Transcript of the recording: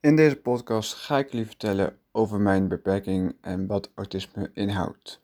In deze podcast ga ik jullie vertellen over mijn beperking en wat autisme inhoudt.